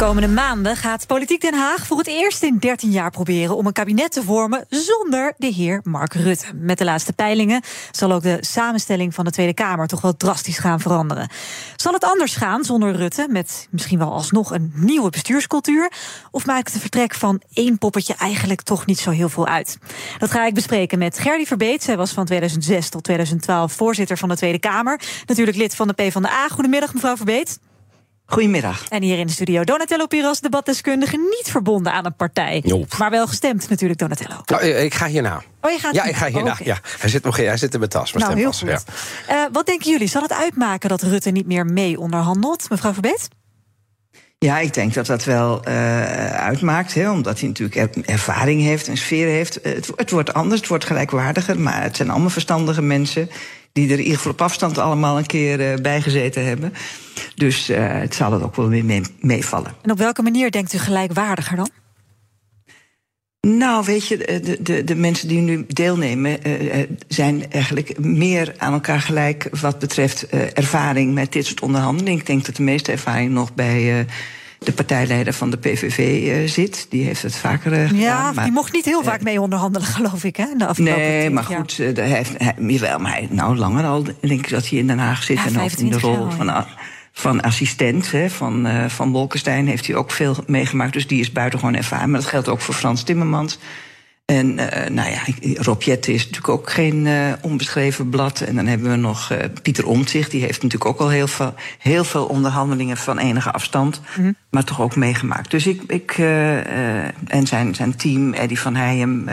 De komende maanden gaat Politiek Den Haag voor het eerst in 13 jaar proberen om een kabinet te vormen zonder de heer Mark Rutte. Met de laatste peilingen zal ook de samenstelling van de Tweede Kamer toch wel drastisch gaan veranderen. Zal het anders gaan zonder Rutte, met misschien wel alsnog een nieuwe bestuurscultuur? Of maakt het vertrek van één poppetje eigenlijk toch niet zo heel veel uit? Dat ga ik bespreken met Gerdy Verbeet. Zij was van 2006 tot 2012 voorzitter van de Tweede Kamer. Natuurlijk lid van de PvdA. Goedemiddag, mevrouw Verbeet. Goedemiddag. En hier in de studio Donatello Piras, debatdeskundige, niet verbonden aan een partij. Maar wel gestemd natuurlijk, Donatello. Nou, ik ga hierna. Oh, je gaat Ja, ik ga hierna. Oh, ja. Hij, zit nog, hij zit in mijn tas, mijn Nou, heel goed. Ja. Eh, wat denken jullie? Zal het uitmaken dat Rutte niet meer mee onderhandelt? Mevrouw Verbeet? Ja, ik denk dat dat wel eh, uitmaakt, hè, omdat hij natuurlijk er- ervaring heeft en sfeer heeft. Eh, Het, het wordt anders, het wordt gelijkwaardiger, maar het zijn allemaal verstandige mensen die er in ieder geval op afstand allemaal een keer eh, bijgezeten hebben. Dus eh, het zal het ook wel weer mee- meevallen. En op welke manier denkt u gelijkwaardiger dan? Nou, weet je, de, de, de mensen die nu deelnemen eh, eh, zijn eigenlijk meer aan elkaar gelijk wat betreft ervaring met dit soort onderhandelingen. Ik denk dat de meeste ervaring nog bij de partijleider van de PVV zit. Die heeft het vaker eh, Ja, gedaan. maar- die mocht niet heel vaak mee onderhandelen, geloof ik, hè? In de afgelopen Nee, 20 maar goed, hij heeft, hij, jawel, maar hij, nou langer al denk ik dat hij in Den Haag zit. Ja, en ook in de 25 rol jaar van, ja. Van assistent hè, van, eh van Wolkenstein heeft hij ook veel meegemaakt. Dus die is buitengewoon ervaren. Maar dat geldt ook voor Frans Timmermans. En eh, nou ja, Rob Jetten is natuurlijk ook geen eh, onbeschreven blad. En dan hebben we nog Pieter Omtzigt. Die heeft natuurlijk ook al heel veel, heel veel onderhandelingen van enige afstand. Maar toch ook meegemaakt. Dus ik, ik en zijn, zijn team, Eddie van Heijem...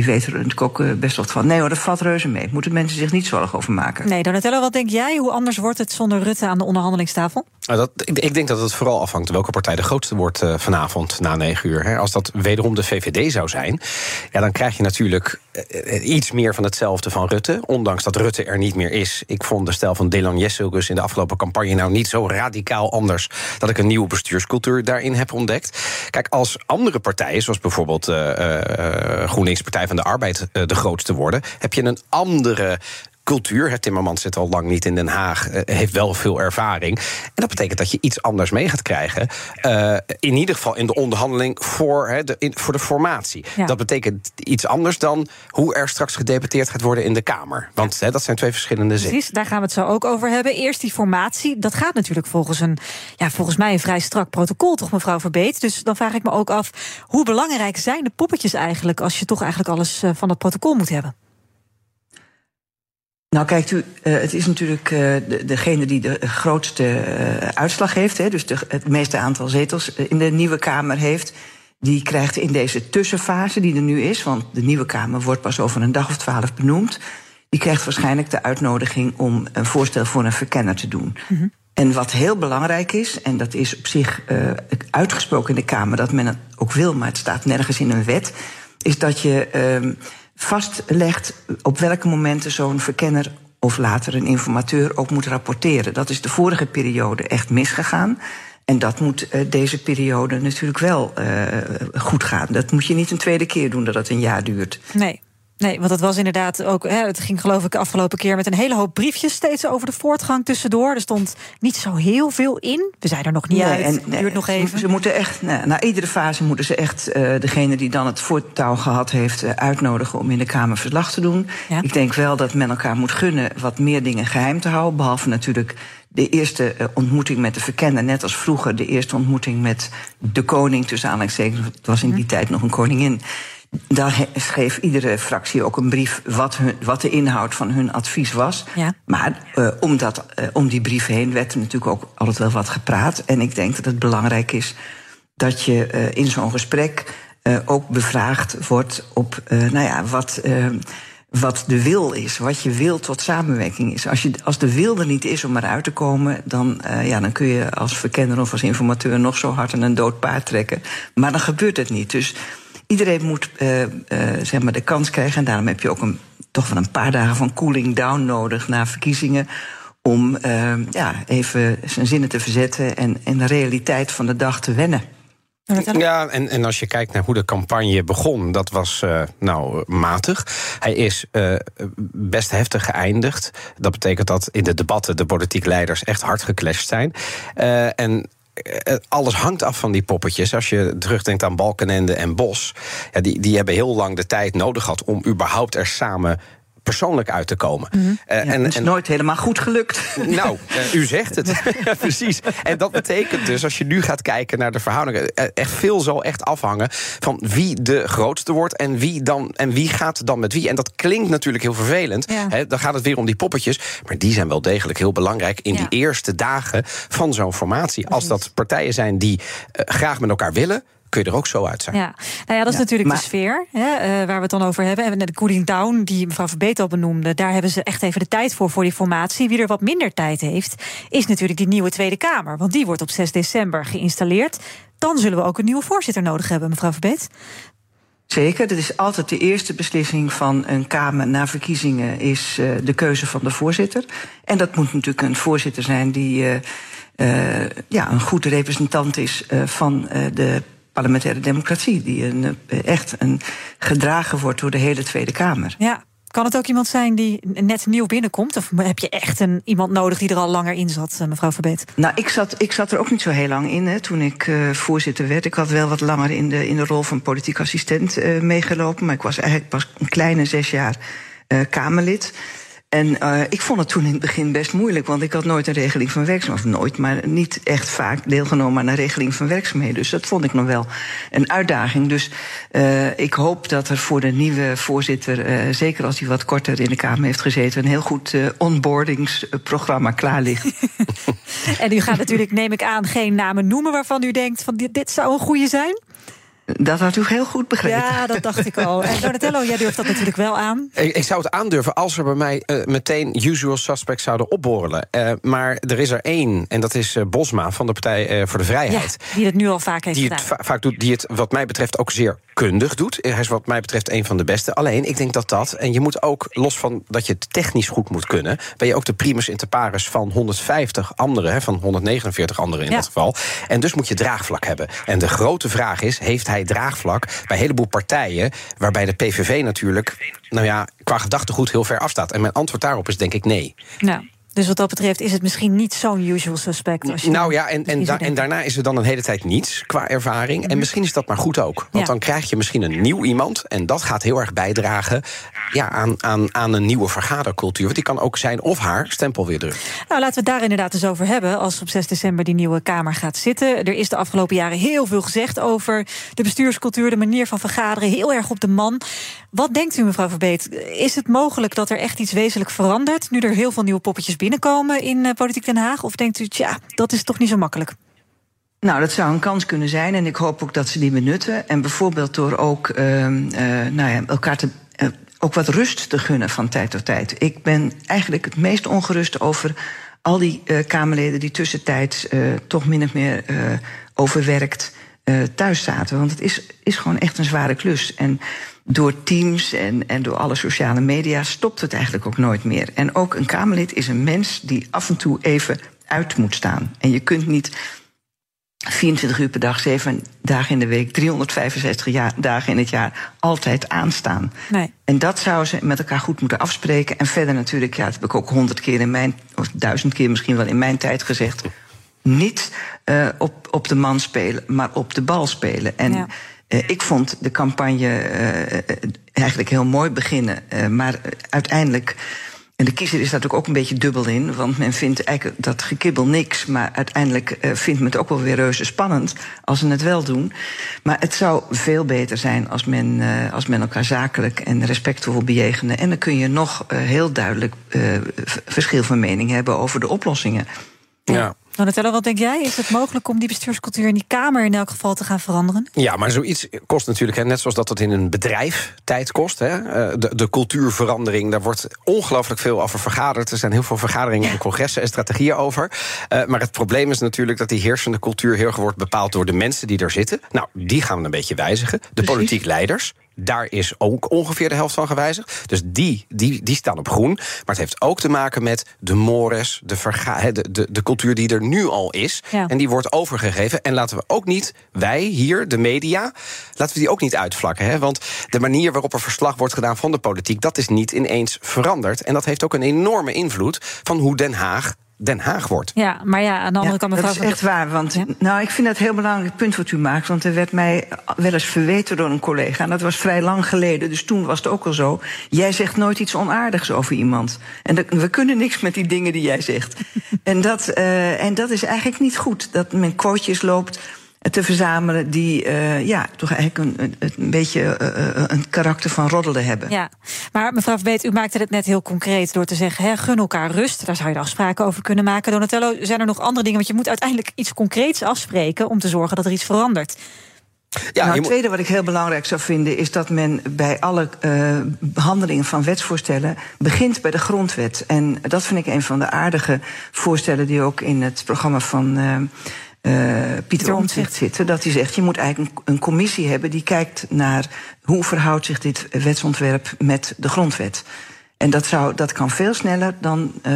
die weten er natuurlijk ook eh, best wat van. Nee hoor, dat valt reuze mee. Moeten mensen zich niet zorgen over maken. Nee, Donatello, wat denk jij? Hoe anders wordt het zonder Rutte aan de onderhandelingstafel? Nou, dat, ik, ik denk dat het vooral afhangt welke partij de grootste wordt eh, vanavond na negen uur. Hè. Als dat wederom de VVD zou zijn, ja, dan krijg je natuurlijk iets meer van hetzelfde van Rutte. Ondanks dat Rutte er niet meer is. Ik vond de stijl van Delan Jesselgus in de afgelopen campagne nou niet zo radicaal anders dat ik een nieuwe bestuurscultuur daarin heb ontdekt. Kijk, als andere partijen, zoals bijvoorbeeld eh, eh, eh, GroenLinks Partij van de Arbeid, eh, de grootste worden, heb je een andere cultuur. Hè, Timmermans zit al lang niet in Den Haag, eh, heeft wel veel ervaring. En dat betekent dat je iets anders mee gaat krijgen. Eh, in ieder geval in de onderhandeling voor, de, in- voor de formatie. Ja. Dat betekent iets anders dan hoe er straks gedebatteerd gaat worden in de Kamer. Want dat zijn twee verschillende zinnen. Precies, daar gaan we het zo ook over hebben. Eerst die formatie. Dat gaat natuurlijk volgens een, ja, volgens mij een vrij strak protocol, toch, mevrouw Verbeet? Dus dan vraag ik me ook af, hoe belangrijk zijn de poppetjes eigenlijk als je toch eigenlijk alles eh, van dat protocol moet hebben? Nou, kijkt u, eh, het is natuurlijk eh, de, degene die de grootste eh, uitslag heeft, hè, dus de, het meeste aantal zetels in de nieuwe Kamer heeft. Die krijgt in deze tussenfase die er nu is, want de nieuwe Kamer wordt pas over een dag of twaalf benoemd. Die krijgt waarschijnlijk de uitnodiging om een voorstel voor een verkenner te doen. En wat heel belangrijk is, en dat is op zich uitgesproken in de Kamer dat men het ook wil, maar het staat nergens in een wet, is dat je ehm, vastlegt op welke momenten zo'n verkenner of later een informateur ook moet rapporteren. Dat is de vorige periode echt misgegaan. En dat moet eh, deze periode natuurlijk wel eh, goed gaan. Dat moet je niet een tweede keer doen dat het een jaar duurt. Nee. Nee, want het was inderdaad ook. Hè, het ging geloof ik afgelopen keer met een hele hoop briefjes steeds over de voortgang tussendoor. Er stond niet zo heel veel in. We zijn er nog niet Nee, uit. en, Het nee, duurt nog even. Ze moeten echt, nou, na iedere fase moeten ze echt eh, degene die dan het voortouw gehad heeft eh, uitnodigen om in de Kamer verslag te doen. Ja. Ik denk wel dat men elkaar moet gunnen wat meer dingen geheim te houden. Behalve natuurlijk de eerste eh, ontmoeting met de verkenner, net als vroeger de eerste ontmoeting met de koning, tussen aanhalingstekens. Het was in die tijd nog een koningin. Daar schreef iedere fractie ook een brief wat, hun, wat de inhoud van hun advies was. Ja. Maar eh, om, dat, eh, om die brief heen werd er natuurlijk ook altijd wel wat gepraat. En ik denk dat het belangrijk is dat je eh, in zo'n gesprek ook bevraagd wordt op nou ja, wat, wat de wil is. Wat je wil tot samenwerking is. Als, je, als de wil er niet is om eruit te komen, dan, ja, dan kun je als verkenner of als informateur nog zo hard aan een dood paard trekken. Maar dan gebeurt het niet. Dus iedereen moet uh, uh, zeg maar de kans krijgen. En daarom heb je ook een, toch wel een paar dagen van cooling down nodig na verkiezingen. Om uh, ja, even zijn zinnen te verzetten en, en de realiteit van de dag te wennen. Ja, en, en als je kijkt naar hoe de campagne begon, dat was uh, nou matig. Hij is uh, best heftig geëindigd. Dat betekent dat in de debatten de politieke leiders echt hard geclashed zijn. Uh, en alles hangt af van die poppetjes. Als je terugdenkt aan Balkenende en Bos, ja, die, die hebben heel lang de tijd nodig gehad om überhaupt er samen persoonlijk uit te komen. Mm -hmm. ja, en, het is en, nooit helemaal goed gelukt. Nou, uh, u zegt het. Precies. En dat betekent dus, als je nu gaat kijken naar de verhoudingen... echt veel zal echt afhangen van wie de grootste wordt... en wie, dan, en wie gaat dan met wie. En dat klinkt natuurlijk heel vervelend. Ja. He, dan gaat het weer om die poppetjes. Maar die zijn wel degelijk heel belangrijk... in ja. die eerste dagen van zo'n formatie. Als dat partijen zijn die uh, graag met elkaar willen kun je er ook zo uit zijn. Ja, nou ja, dat is ja, natuurlijk maar... de sfeer hè, uh, waar we het dan over hebben. En de cooling down, die mevrouw Verbeet al benoemde... daar hebben ze echt even de tijd voor, voor die formatie. Wie er wat minder tijd heeft, is natuurlijk die nieuwe Tweede Kamer. Want die wordt op 6 december geïnstalleerd. Dan zullen we ook een nieuwe voorzitter nodig hebben, mevrouw Verbeet. Zeker, dat is altijd de eerste beslissing van een Kamer na verkiezingen... is uh, de keuze van de voorzitter. En dat moet natuurlijk een voorzitter zijn die... Uh, uh, ja, een goede representant is uh, van uh, de parlementaire democratie, die een, echt een, gedragen wordt door de hele Tweede Kamer. Ja. Kan het ook iemand zijn die net nieuw binnenkomt? Of heb je echt een, iemand nodig die er al langer in zat, mevrouw Verbeet? Nou, ik zat, ik zat er ook niet zo heel lang in hè, toen ik uh, voorzitter werd. Ik had wel wat langer in de, in de rol van politiek assistent uh, meegelopen. Maar ik was eigenlijk pas een kleine zes jaar uh, Kamerlid. En uh, ik vond het toen in het begin best moeilijk, want ik had nooit een regeling van werkzaamheden. Of nooit, maar niet echt vaak deelgenomen aan een regeling van werkzaamheden. Dus dat vond ik nog wel een uitdaging. Dus uh, ik hoop dat er voor de nieuwe voorzitter, uh, zeker als hij wat korter in de Kamer heeft gezeten, een heel goed onboardingsprogramma klaar ligt. en u gaat natuurlijk, neem ik aan, geen namen noemen waarvan u denkt van dit, dit zou een goede zijn? Dat had u heel goed begrepen. Ja, dat dacht ik al. En Donatello, jij durft dat natuurlijk wel aan. Ik, ik zou het aandurven als er bij mij uh, meteen usual suspects zouden opborrelen. Uh, maar er is er één, en dat is uh, Bosma van de Partij voor de Vrijheid. Ja, die het nu al vaak heeft die gedaan. Het va vaak doet, die het wat mij betreft ook zeer kundig doet. Hij is wat mij betreft een van de beste. Alleen, ik denk dat dat... en je moet ook, los van dat je het technisch goed moet kunnen... ben je ook de primus inter pares van 150 anderen... Hè, van 149 anderen in ja. dat geval. En dus moet je draagvlak hebben. En de grote vraag is, heeft hij draagvlak... bij een heleboel partijen, waarbij de PVV natuurlijk... nou ja, qua gedachtegoed heel ver afstaat. En mijn antwoord daarop is denk ik nee. Dus wat dat betreft is het misschien niet zo'n usual suspect. Als je nou ja, en, en, da en, daarna is er dan een hele tijd niets qua ervaring. En misschien is dat maar goed ook. Want ja. dan krijg je misschien een nieuw iemand. En dat gaat heel erg bijdragen ja, aan, aan, aan een nieuwe vergadercultuur. Want die kan ook zijn of haar stempel weer drukken. Nou, laten we het daar inderdaad eens over hebben. Als op 6 december die nieuwe Kamer gaat zitten. Er is de afgelopen jaren heel veel gezegd over de bestuurscultuur, de manier van vergaderen. Heel erg op de man. Wat denkt u, mevrouw Verbeet? Is het mogelijk dat er echt iets wezenlijk verandert? Nu er heel veel nieuwe poppetjes binnenkomen in uh, Politiek Den Haag? Of denkt u, tja, dat is toch niet zo makkelijk? Nou, dat zou een kans kunnen zijn en ik hoop ook dat ze die benutten. En bijvoorbeeld door ook uh, uh, nou ja, elkaar te, uh, ook wat rust te gunnen van tijd tot tijd. Ik ben eigenlijk het meest ongerust over al die Kamerleden die tussentijds toch min of meer overwerkt thuis zaten. Want het is, is gewoon echt een zware klus. En door Teams en, en door alle sociale media stopt het eigenlijk ook nooit meer. En ook een Kamerlid is een mens die af en toe even uit moet staan. En je kunt niet 24 uur per dag, 7 dagen in de week, 365 jaar, dagen in het jaar altijd aanstaan. Nee. En dat zou ze met elkaar goed moeten afspreken. En verder natuurlijk, ja, dat heb ik ook honderd keer in mijn, of duizend keer misschien wel in mijn tijd gezegd. Niet uh, op, op de man spelen, maar op de bal spelen. En ja. Uh, ik vond de campagne uh, eigenlijk heel mooi beginnen. Uh, maar uiteindelijk. En de kiezer is daar natuurlijk ook een beetje dubbel in. Want men vindt eigenlijk dat gekibbel niks. Maar uiteindelijk vindt men het ook wel weer reuze spannend. als ze het wel doen. Maar het zou veel beter zijn als men, als men elkaar zakelijk en respectvol bejegenen. En dan kun je nog heel duidelijk verschil van mening hebben over de oplossingen. Ja. Donatello, wat denk jij? Is het mogelijk om die bestuurscultuur in die Kamer in elk geval te gaan veranderen? Ja, maar zoiets kost natuurlijk, hè, net zoals dat het in een bedrijf tijd kost. Hè, eh, de, de cultuurverandering, daar wordt ongelooflijk veel over vergaderd. Er zijn heel veel vergaderingen en congressen en strategieën over. Uh, maar het probleem is natuurlijk dat die heersende cultuur heel erg wordt bepaald door de mensen die er zitten. Nou, die gaan we een beetje wijzigen. De politiek leiders. Daar is ook ongeveer de helft van gewijzigd. Dus die, die, die staan op groen. Maar het heeft ook te maken met de mores, de, verga de, de, de cultuur die er nu al is. Ja. En die wordt overgegeven. En laten we ook niet, wij hier, de media, laten we die ook niet uitvlakken. Hè? Want de manier waarop er verslag wordt gedaan van de politiek, dat is niet ineens veranderd. En dat heeft ook een enorme invloed van hoe Den Haag Den Haag wordt. Ja, maar ja, aan de andere Ja, kant... dat is echt waar. Want Ja. nou, ik vind dat een heel belangrijk punt wat u maakt. Want er werd mij wel eens verweten door een collega. En dat was vrij lang geleden. Dus toen was het ook al zo. Jij zegt nooit iets onaardigs over iemand. En dat- we kunnen niks met die dingen die jij zegt. en, dat, eh, en dat is eigenlijk niet goed. Dat men quotejes loopt te verzamelen die eh, ja, toch eigenlijk een, een, beetje eh, eh, een karakter van roddelen hebben. Ja, maar mevrouw Verbeet, u maakte het net heel concreet door te zeggen: hè, gun elkaar rust. Daar zou je de afspraken over kunnen maken. Donatello, zijn er nog andere dingen? Want je moet uiteindelijk iets concreets afspreken om te zorgen dat er iets verandert. Ja, nou, het tweede wat ik heel belangrijk zou vinden... is dat men bij alle eh, behandelingen van wetsvoorstellen... begint bij de grondwet. En dat vind ik een van de aardige voorstellen... die ook in het programma van... eh, eh, Pieter Omtzigt zitten. Dat hij zegt, je moet eigenlijk een, een commissie hebben... die kijkt naar hoe verhoudt zich dit wetsontwerp met de grondwet. En dat, zou, dat kan veel sneller dan eh,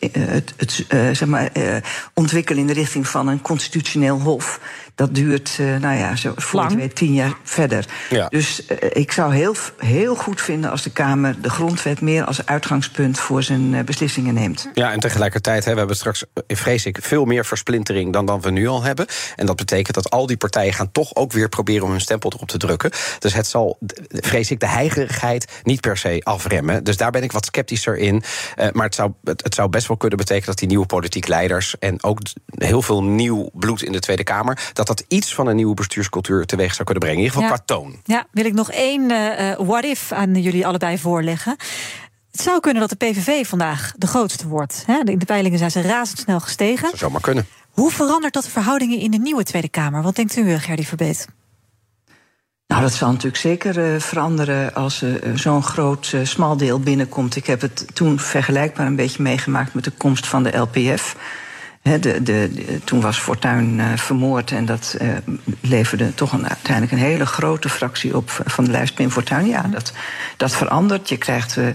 het, het, zeg maar, eh, ontwikkelen in de richting van een constitutioneel hof. Dat duurt, eh, nou ja, zo voor Lang. weet, tien jaar verder. Ja. Dus eh, ik zou heel, heel goed vinden als de Kamer de grondwet meer als uitgangspunt voor zijn eh, beslissingen neemt. Ja, en tegelijkertijd hè, we hebben straks, vrees ik, veel meer versplintering dan, dan we nu al hebben. En dat betekent dat al die partijen gaan toch ook weer proberen om hun stempel erop te drukken. Dus het zal, vrees ik, de heigerigheid niet per se afremmen. Dus daar ben ik wat sceptischer in. Eh, maar het zou, het, het zou best wel kunnen betekenen dat die nieuwe politiek leiders en ook heel veel nieuw bloed in de Tweede Kamer, dat dat iets van een nieuwe bestuurscultuur teweeg zou kunnen brengen. In ieder geval Ja. qua toon. Ja, wil ik nog één eh, eh, what if aan jullie allebei voorleggen. Het zou kunnen dat de PVV vandaag de grootste wordt. Hè? In de peilingen zijn ze razendsnel gestegen. Dat zou zomaar kunnen. Hoe verandert dat de verhoudingen in de nieuwe Tweede Kamer? Wat denkt u, eh, Gerdy Verbeet? Nou, dat zal natuurlijk zeker veranderen als zo'n groot eh, smal deel binnenkomt. Ik heb het toen vergelijkbaar een beetje meegemaakt met de komst van de LPF. De, de, de- toen was Fortuyn eh, vermoord en dat eh, leverde toch een, uiteindelijk een hele grote fractie op van de lijst Pim Fortuyn. Ja, dat, dat verandert. Je krijgt eh,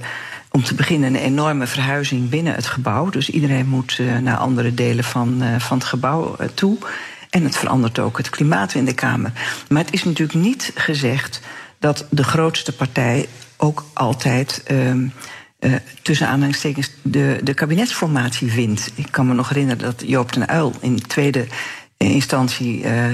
om te beginnen een enorme verhuizing binnen het gebouw. Dus iedereen moet naar andere delen van, van het gebouw toe. En het verandert ook het klimaat in de Kamer. Maar het is natuurlijk niet gezegd dat de grootste partij ook altijd. ehm, eh, tussen aanhalingstekens de, de kabinetsformatie wint. Ik kan me nog herinneren dat Joop den Uyl in de tweede instantie... eh,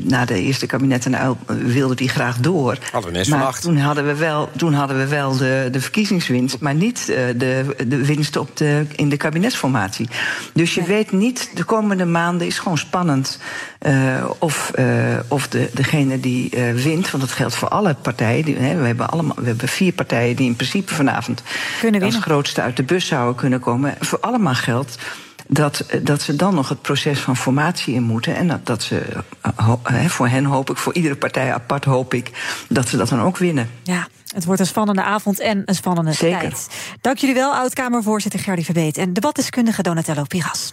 na de eerste kabinet den Uyl eh, wilde die graag door. Hadden we maar toen hadden we wel, toen hadden we wel de, de verkiezingswinst... maar niet eh, de, de winst op de, in de kabinetsformatie. Dus je weet niet, de komende maanden is gewoon spannend... eh, of, eh, of de, degene die eh, wint, want dat geldt voor alle partijen... Die, hè, we, hebben allemaal, we hebben vier partijen die in principe vanavond... Kunnen als winnen. grootste uit de bus zouden kunnen komen. Voor allemaal geldt dat, dat ze dan nog het proces van formatie in moeten. En dat, dat ze, eh, voor hen hoop ik, voor iedere partij apart hoop ik... dat ze dat dan ook winnen. Ja, het wordt een spannende avond en een spannende Zeker. tijd. Dank jullie wel, oud-Kamervoorzitter Gerdy Verbeet... en debatdeskundige Donatello Piras.